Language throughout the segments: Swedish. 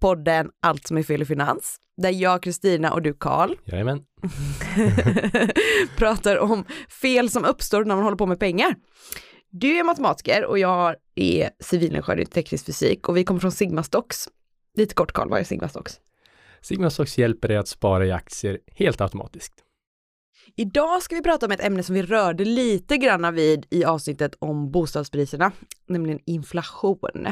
podden Allt som är fel i finans. Där jag, Kristina och du Karl pratar om fel som uppstår när man håller på med pengar. Du är matematiker och jag är civilingenjör i teknisk fysik och vi kommer från Sigma Stocks. Lite kort Karl, vad är Sigma Stocks? Sigma Stocks hjälper dig att spara i aktier helt automatiskt. Idag ska vi prata om ett ämne som vi rörde lite granna vid i avsnittet om bostadspriserna, nämligen inflation.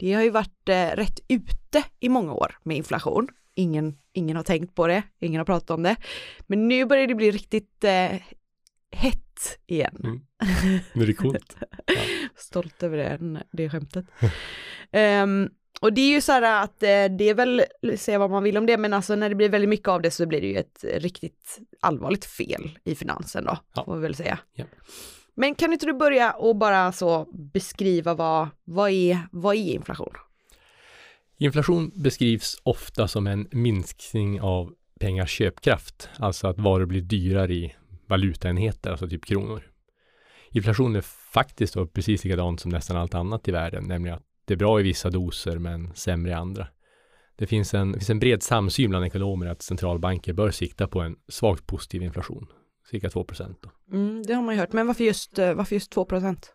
Det har ju varit eh, rätt ute i många år med inflation. Ingen, ingen har tänkt på det, ingen har pratat om det. Men nu börjar det bli riktigt eh, hett igen. Mm. Nu är det coolt. Stolt över det, det skämtet. Ehm, och det är ju så här att eh, det är väl, säga vad man vill om det, men alltså när det blir väldigt mycket av det så blir det ju ett riktigt allvarligt fel i finansen då, Ja. får vi väl säga. Ja. Men kan inte du börja och bara så beskriva vad, vad, är, vad är inflation? Inflation beskrivs ofta som en minskning av pengars köpkraft, alltså att varor blir dyrare i valutaenheter, alltså typ kronor. Inflation är faktiskt då precis likadant som nästan allt annat i världen, nämligen att det är bra i vissa doser men sämre i andra. Det finns en, det finns en bred samsyn bland ekonomer att centralbanker bör sikta på en svagt positiv inflation, cirka 2 procent. Mm, det har man ju hört, men varför just, eh, varför just 2 procent?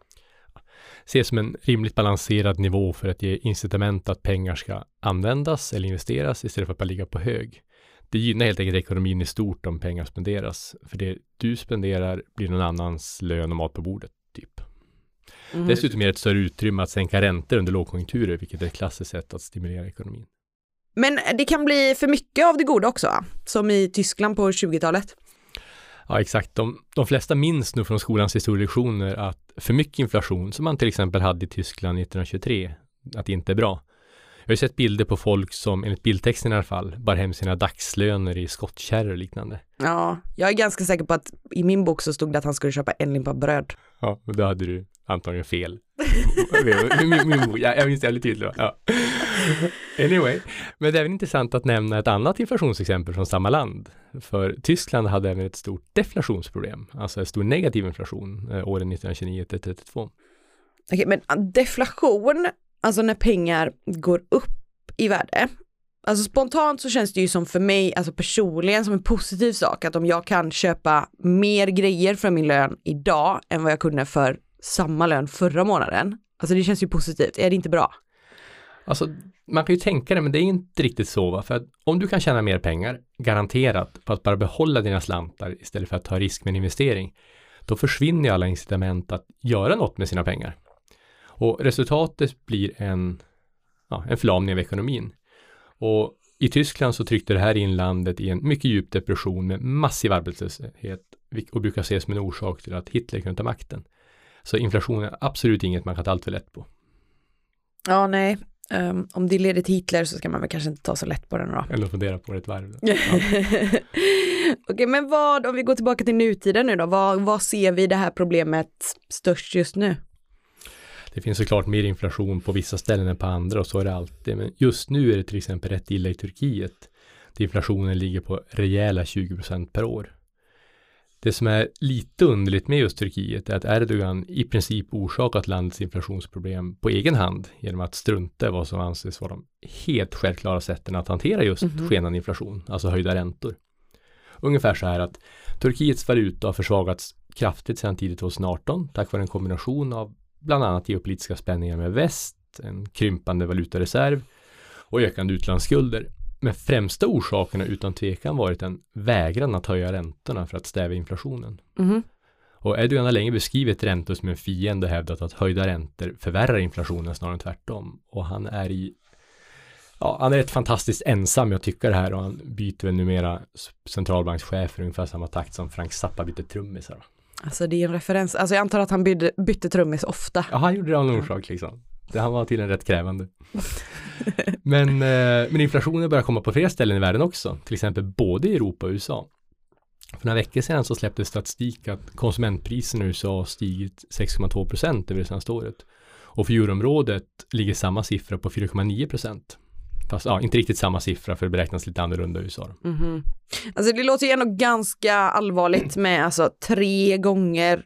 ses som en rimligt balanserad nivå för att ge incitament att pengar ska användas eller investeras istället för att bara ligga på hög. Det gynnar helt enkelt ekonomin i stort om pengar spenderas. För det du spenderar blir någon annans lön och mat på bordet, typ. Mm. Dessutom ger det ett större utrymme att sänka räntor under lågkonjunkturer, vilket är ett klassiskt sätt att stimulera ekonomin. Men det kan bli för mycket av det goda också, som i Tyskland på 20-talet. Ja, exakt. De, de flesta minns nog från skolans historielektioner att för mycket inflation, som man till exempel hade i Tyskland 1923, att det inte är bra. Jag har ju sett bilder på folk som, enligt bildtexten i alla fall, bar hem sina dagslöner i skottkärror och liknande. Ja, jag är ganska säker på att i min bok så stod det att han skulle köpa en limpa bröd. Ja, och då hade du antagligen fel. min, min, min, ja, jag minns jävligt tydligt. Ja. Anyway, men det är även intressant att nämna ett annat inflationsexempel från samma land. För Tyskland hade även ett stort deflationsproblem, alltså en stor negativ inflation eh, åren 1929 till 32. Okej, men deflation, alltså när pengar går upp i värde. Alltså spontant så känns det ju som för mig, alltså personligen som en positiv sak att om jag kan köpa mer grejer för min lön idag än vad jag kunde för samma lön förra månaden. Alltså det känns ju positivt, är det inte bra? Alltså, man kan ju tänka det, men det är inte riktigt så. Va? För att om du kan tjäna mer pengar, garanterat, på att bara behålla dina slantar istället för att ta risk med en investering, då försvinner ju alla incitament att göra något med sina pengar. Och resultatet blir en, ja, en förlamning av ekonomin. Och i Tyskland så tryckte det här in landet i en mycket djup depression med massiv arbetslöshet och brukar ses som en orsak till att Hitler kunde ta makten. Så inflation är absolut inget man kan ta allt för lätt på. Ja, nej. Ehm, om det leder till Hitler så ska man väl kanske inte ta så lätt på den då. Eller fundera på det ett varv. Okej, men vad, om vi går tillbaka till nutiden nu då, vad, vad ser vi det här problemet störst just nu? Det finns såklart mer inflation på vissa ställen än på andra och så är det alltid. Men just nu är det till exempel rätt illa i Turkiet. Där inflationen ligger på rejäla 20% per år. Det som är lite underligt med just Turkiet är att Erdogan i princip orsakat landets inflationsproblem på egen hand genom att strunta i vad som anses vara de helt självklara sätten att hantera just Mhm. skenande inflation, alltså höjda räntor. Ungefär så här att Turkiets valuta har försvagats kraftigt sedan tidigt 2018 tack vare en kombination av bland annat geopolitiska spänningar med väst, en krympande valutareserv och ökande utlandsskulder. Men främsta orsaken har utan tvekan varit en vägran att höja räntorna för att stävja inflationen. Mhm. Och Erdogan har länge beskrivit räntor som en fiende och hävdat att höjda räntor förvärrar inflationen snarare än tvärtom. Och han är i Ja, han är rätt fantastiskt ensam med att tycka det här och han byter väl numera centralbankschef i ungefär samma takt som Frank Zappa bytte trummisar. Alltså det är en referens, alltså jag antar att han bytte, bytte trummis ofta. Ja, han gjorde det av någon orsak liksom. det han var tydligen rätt krävande. men, eh, men inflationen börjar komma på fler ställen i världen också, till exempel både i Europa och USA. För några veckor sedan så släpptes statistik att konsumentpriserna i USA stigit 6,2 procent över det senaste året. Och för euroområdet ligger samma siffra på 4,9 procent. Fast ja, inte riktigt samma siffra för det beräknas lite annorlunda i USA. Mm -hmm. Alltså det låter ju ändå ganska allvarligt med alltså tre gånger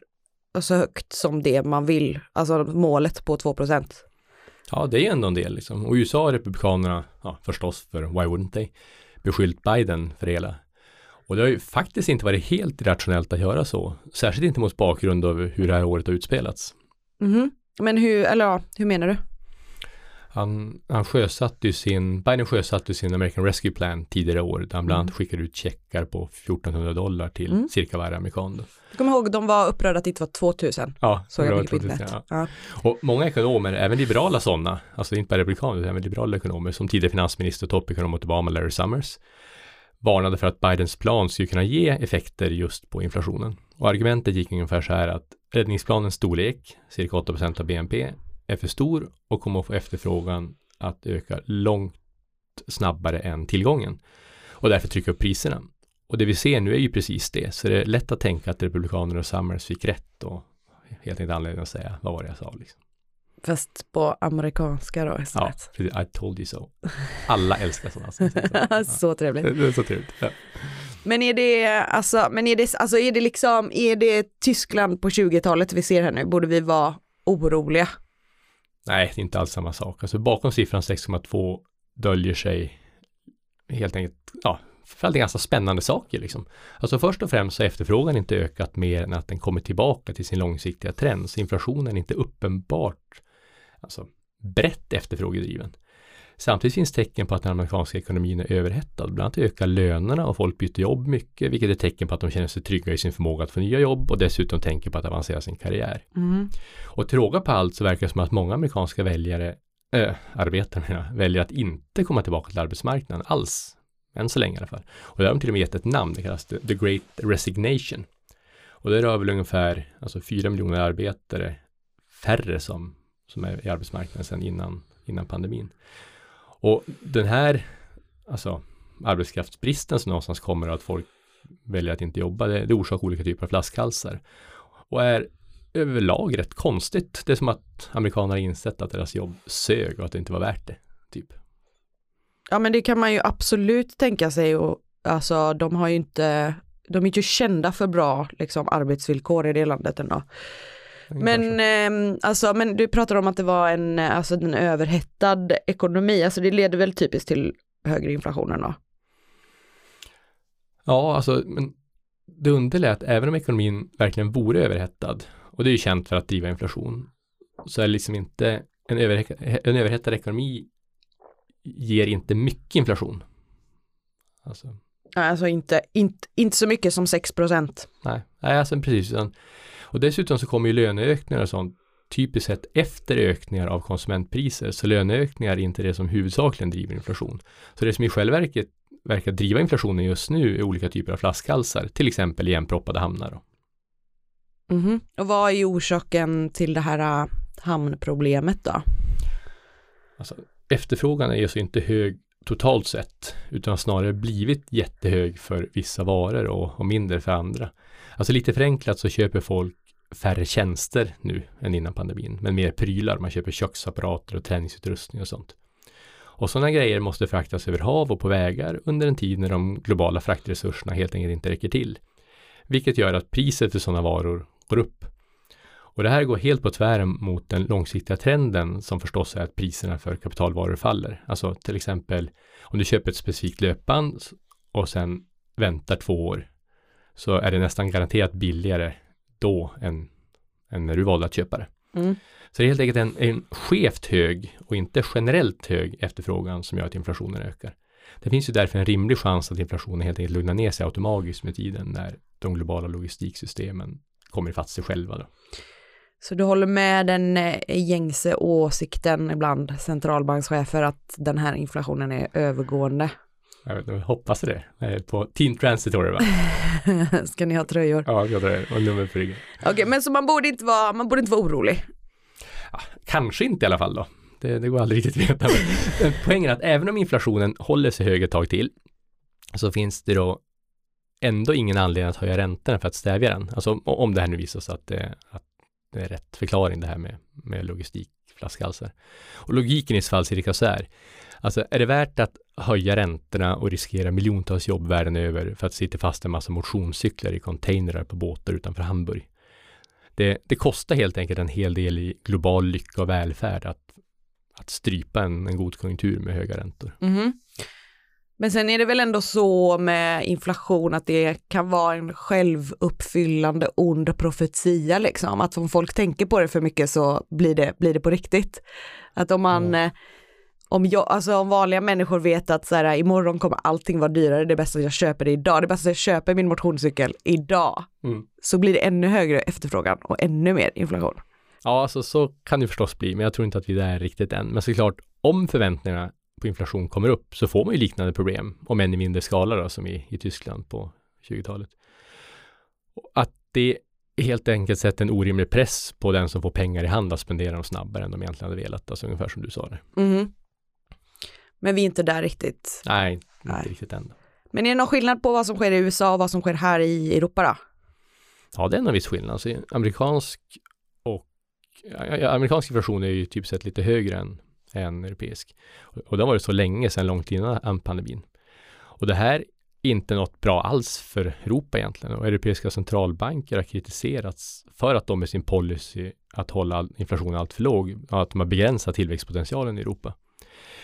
så högt som det man vill, alltså målet på 2 procent. Ja, det är ändå en del liksom. Och USA har republikanerna, ja förstås för why wouldn't they, beskyllt Biden för det hela. Och det har ju faktiskt inte varit helt irrationellt att göra så, särskilt inte mot bakgrund av hur det här året har utspelats. Mm -hmm. Men hur, eller ja, hur menar du? Han, han sjösatte ju sin, Biden sjösatte sin American Rescue Plan tidigare år, där han bland annat mm. skickade ut checkar på 1400 dollar till mm. cirka varje amerikan. Då. Jag kommer ihåg, de var upprörda att det inte var 2000. Ja, så jag på internet. Ja. Ja. Och många ekonomer, även liberala sådana, alltså inte bara republikaner, utan även liberala ekonomer, som tidigare finansminister och toppekonom åt Obama, Larry Summers, varnade för att Bidens plan skulle kunna ge effekter just på inflationen. Och argumentet gick ungefär så här att räddningsplanens storlek, cirka 8% av BNP, är för stor och kommer att få efterfrågan att öka långt snabbare än tillgången och därför trycka upp priserna. Och det vi ser nu är ju precis det, så det är lätt att tänka att Republikaner och Summers fick rätt och helt enkelt anledning att säga vad var det jag sa liksom. Fast på amerikanska då istället. Ja, I told you so. Alla älskar sådana. så trevligt. Det är så trevligt. Ja. Men är det, alltså, men är det, alltså är det liksom, är det Tyskland på 20-talet vi ser här nu? Borde vi vara oroliga? Nej, det är inte alls samma sak. Alltså bakom siffran 6,2 döljer sig helt enkelt, ja, för ganska spännande saker liksom. Alltså först och främst så har efterfrågan inte ökat mer än att den kommer tillbaka till sin långsiktiga trend. Så inflationen är inte uppenbart alltså, brett efterfrågedriven. Samtidigt finns tecken på att den amerikanska ekonomin är överhettad. Bland annat ökar lönerna och folk byter jobb mycket, vilket är tecken på att de känner sig trygga i sin förmåga att få nya jobb och dessutom tänker på att avancera sin karriär. Mm. Och till råga på allt så verkar det som att många amerikanska väljare, äh, arbetare väljer att inte komma tillbaka till arbetsmarknaden alls. Än så länge i alla fall. Och där har de till och med gett ett namn, det kallas The Great Resignation. Och det rör väl ungefär alltså 4 miljoner arbetare färre som, som är i arbetsmarknaden sedan innan, innan pandemin. Och den här alltså, arbetskraftsbristen som någonstans kommer att folk väljer att inte jobba, det, det orsakar olika typer av flaskhalsar. Och är överlag rätt konstigt. Det är som att amerikaner har insett att deras jobb sög och att det inte var värt det. Typ. Ja men det kan man ju absolut tänka sig och alltså de har ju inte, de är ju kända för bra liksom, arbetsvillkor i det landet ändå. Men, eh, alltså, men du pratar om att det var en, alltså, en överhettad ekonomi, alltså det leder väl typiskt till högre inflation då? Ja, alltså men det underliga är att även om ekonomin verkligen vore överhettad, och det är ju känt för att driva inflation, så är det liksom inte en, överhe en överhettad ekonomi ger inte mycket inflation. Alltså, alltså inte, inte, inte så mycket som 6 procent. Nej, nej alltså precis. Utan och dessutom så kommer ju löneökningar och sånt typiskt sett efter ökningar av konsumentpriser. Så löneökningar är inte det som huvudsakligen driver inflation. Så det som i själva verket verkar driva inflationen just nu är olika typer av flaskhalsar, till exempel igenproppade hamnar. Mm -hmm. Och vad är orsaken till det här äh, hamnproblemet då? Alltså, efterfrågan är ju så inte hög totalt sett, utan snarare blivit jättehög för vissa varor och, och mindre för andra. Alltså lite förenklat så köper folk färre tjänster nu än innan pandemin, men mer prylar. Man köper köksapparater och träningsutrustning och sånt. Och sådana grejer måste fraktas över hav och på vägar under en tid när de globala fraktresurserna helt enkelt inte räcker till. Vilket gör att priset för sådana varor går upp. Och det här går helt på tvären mot den långsiktiga trenden som förstås är att priserna för kapitalvaror faller. Alltså till exempel om du köper ett specifikt löpband och sen väntar två år så är det nästan garanterat billigare då än, än när du valde att köpa det. Mm. Så det är helt enkelt en, en skevt hög och inte generellt hög efterfrågan som gör att inflationen ökar. Det finns ju därför en rimlig chans att inflationen helt enkelt lugnar ner sig automatiskt med tiden när de globala logistiksystemen kommer ifatt sig själva. Då. Så du håller med den eh, gängse åsikten ibland centralbankschefer att den här inflationen är övergående? Jag, vet, jag hoppas det. På Team Transitory va? Ska ni ha tröjor? Ja, jag tröjor och nummer på ryggen. Okej, okay, men så man borde inte vara, man borde inte vara orolig? Ja, kanske inte i alla fall då. det, det går aldrig riktigt att veta. Men poängen är att även om inflationen håller sig hög ett tag till så finns det då ändå ingen anledning att höja räntorna för att stävja den. Alltså om det här nu visar sig att det, att det är rätt förklaring det här med, med logistikflaskhalsar. Och logiken i så fall cirka så här. Alltså är det värt att höja räntorna och riskera miljontals jobb världen över för att sitta fast en massa motionscyklar i containrar på båtar utanför Hamburg? Det, det, kostar helt enkelt en hel del i global lycka och välfärd att, att strypa en, en god konjunktur med höga räntor. Mm. Men sen är det väl ändå så med inflation att det kan vara en självuppfyllande ond profetia liksom. Att om folk tänker på det för mycket så blir det, blir det på riktigt. Att om man, mm. Om, jag, alltså om vanliga människor vet att så här, imorgon kommer allting vara dyrare, det är bäst att jag köper det idag, det är bäst att jag köper min motionscykel idag. Mm. Så blir det ännu högre efterfrågan och ännu mer inflation. Ja, alltså så kan det förstås bli, men jag tror inte att vi är där riktigt än. Men såklart, om förväntningarna på inflation kommer upp så får man ju liknande problem, om än i mindre skala då, som i, i Tyskland på 20-talet. Att det helt enkelt sätter en orimlig press på den som får pengar i hand att spendera dem snabbare än de egentligen hade velat, alltså ungefär som du sa där. Mm. Men vi är inte där riktigt. Nej, inte Nej. riktigt än. Men är det någon skillnad på vad som sker i USA och vad som sker här i Europa då? Ja, det är en viss skillnad. Alltså, amerikansk och ja, amerikansk inflation är ju typ sett lite högre än än europeisk. Och det har varit så länge sedan långt innan pandemin. Och det här är inte något bra alls för Europa egentligen. Och europeiska centralbanker har kritiserats för att de med sin policy att hålla inflationen allt för låg, att de har begränsat tillväxtpotentialen i Europa.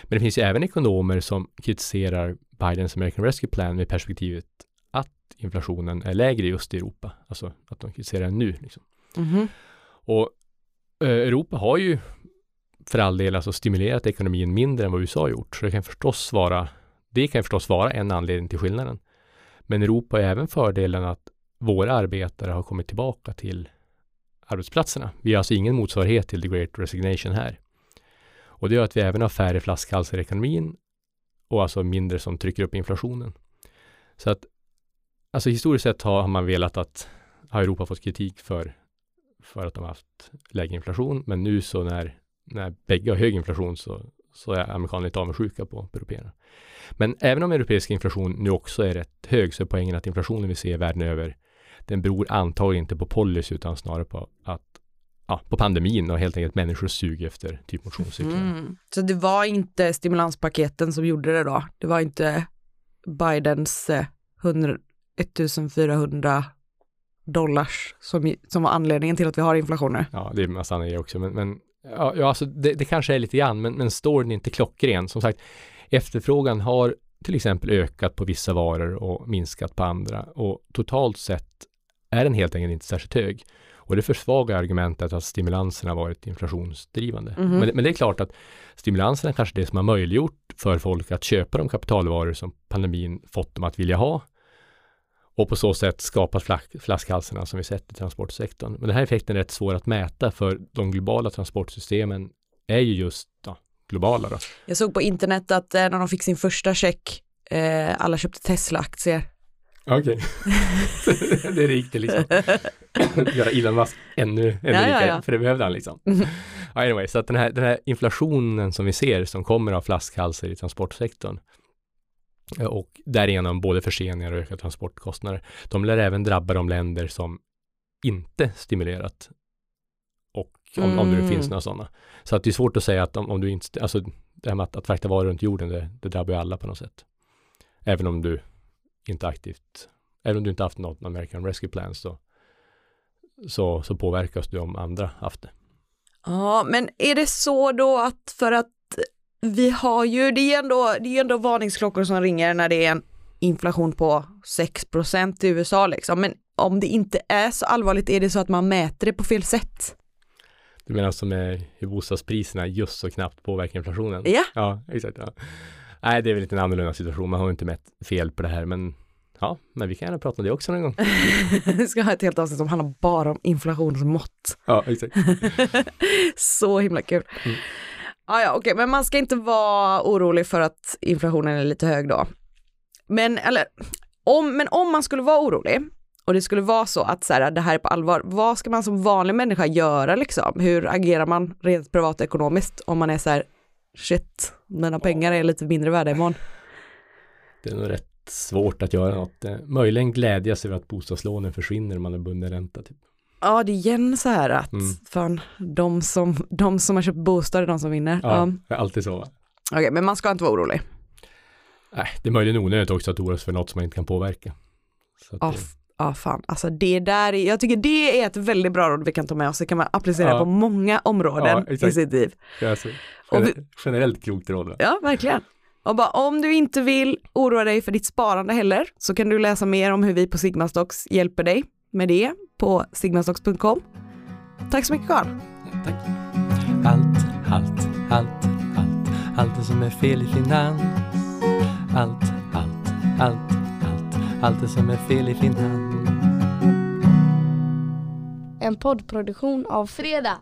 Men det finns ju även ekonomer som kritiserar Bidens American Rescue Plan med perspektivet att inflationen är lägre just i Europa. Alltså att de kritiserar den nu. Liksom. Mm -hmm. Och eh, Europa har ju för all del alltså stimulerat ekonomin mindre än vad USA har gjort. Så det kan förstås vara, det kan förstås vara en anledning till skillnaden. Men Europa har även fördelen att våra arbetare har kommit tillbaka till arbetsplatserna. Vi har alltså ingen motsvarighet till the great resignation här. Och det gör att vi även har färre flaskhalsar i ekonomin och alltså mindre som trycker upp inflationen. Så att alltså historiskt sett har man velat att har Europa fått kritik för, för att de har haft lägre inflation, men nu så när när bägge har hög inflation så, så är amerikanerna lite avundsjuka på, på européerna. Men även om europeisk inflation nu också är rätt hög så är poängen att inflationen vi ser världen över den beror antagligen inte på policy utan snarare på att ja, på pandemin och helt enkelt människor sug efter typ motionscyklar. Mm. Så det var inte stimulanspaketen som gjorde det då? Det var inte Bidens 100, eh, 1400 dollars som, som var anledningen till att vi har inflationer? Ja, det är massa andra också, men, men Ja, ja alltså det, det, kanske är lite grann, men, men storyn är inte klockren. Som sagt, efterfrågan har till exempel ökat på vissa varor och minskat på andra och totalt sett är den helt enkelt inte särskilt hög. Och det försvagar argumentet att stimulanserna varit inflationsdrivande. Mm -hmm. men, men, det är klart att stimulanserna kanske är det som har möjliggjort för folk att köpa de kapitalvaror som pandemin fått dem att vilja ha och på så sätt skapat flaskhalsarna som vi sett i transportsektorn. Men den här effekten är rätt svår att mäta för de globala transportsystemen är ju just ja, globala. Då. Jag såg på internet att eh, när de fick sin första check, eh, alla köpte Tesla-aktier. Okej, okay. det riktigt liksom. Göra Elon Musk ännu, ännu ja, rikare, ja, ja. för det behövde han liksom. anyway, så att den här, den här inflationen som vi ser som kommer av flaskhalsar i transportsektorn, och därigenom både förseningar och ökade transportkostnader. De lär även drabba de länder som inte stimulerat och om, mm. om det nu finns mm. några sådana. Så att det är svårt att säga att om, om du inte, alltså det här med att, att frakta varor runt jorden, det, det drabbar ju alla på något sätt. Även om du inte aktivt, även om du inte haft något American Rescue Plan så, så, så påverkas du om andra haft det. Ja, men är det så då att för att vi har ju, det är ändå, det är ändå varningsklockor som ringer när det är en inflation på 6% i USA liksom. Men om det inte är så allvarligt, är det så att man mäter det på fel sätt? Du menar som är hur bostadspriserna just så knappt påverkar inflationen? Ja. Ja, exakt. Ja. Nej, det är väl lite en annorlunda situation. Man har inte mätt fel på det här, men ja, men vi kan gärna prata om det också någon gång. vi ska ha ett helt avsnitt som handlar bara om inflationsmått. Ja, exakt. så himla kul. Mm. Ah, ja, okej, okay. men man ska inte vara orolig för att inflationen är lite hög då. Men, eller, om, men om man skulle vara orolig, och det skulle vara så att så här, det här är på allvar, vad ska man som vanlig människa göra liksom? Hur agerar man rent privatekonomiskt om man är så här, shit, mina pengar är lite mindre värda imorgon. Det är nog rätt svårt att göra något. Eh, Möjligen glädjas över att bostadslånen försvinner om man har bunden ränta. Typ. Ja, det är igen så här att Mm. fan, de som, de som har köpt bostad är de som vinner. Ja. Det är alltid så. Okej, men man ska inte vara orolig. Nej, det är möjligen onödigt också att oroa sig för något som man inte kan påverka. Så att, Ja, ja fan, alltså det där är, jag tycker det är ett väldigt bra råd vi kan ta med oss, det kan man applicera Ja. på många områden Ja, i sitt liv. är alltså, vi- generellt klokt råd. Ja, verkligen. Och bara, om du inte vill oroa dig för ditt sparande heller så kan du läsa mer om hur vi på Sigmastocks hjälper dig med det på sigmastocks.com. Tack så mycket Carl. Tack. Allt, allt, allt, allt, allt det som är fel i finans. Allt, allt, allt, allt, det som är fel i Finland. En poddproduktion av Fredag.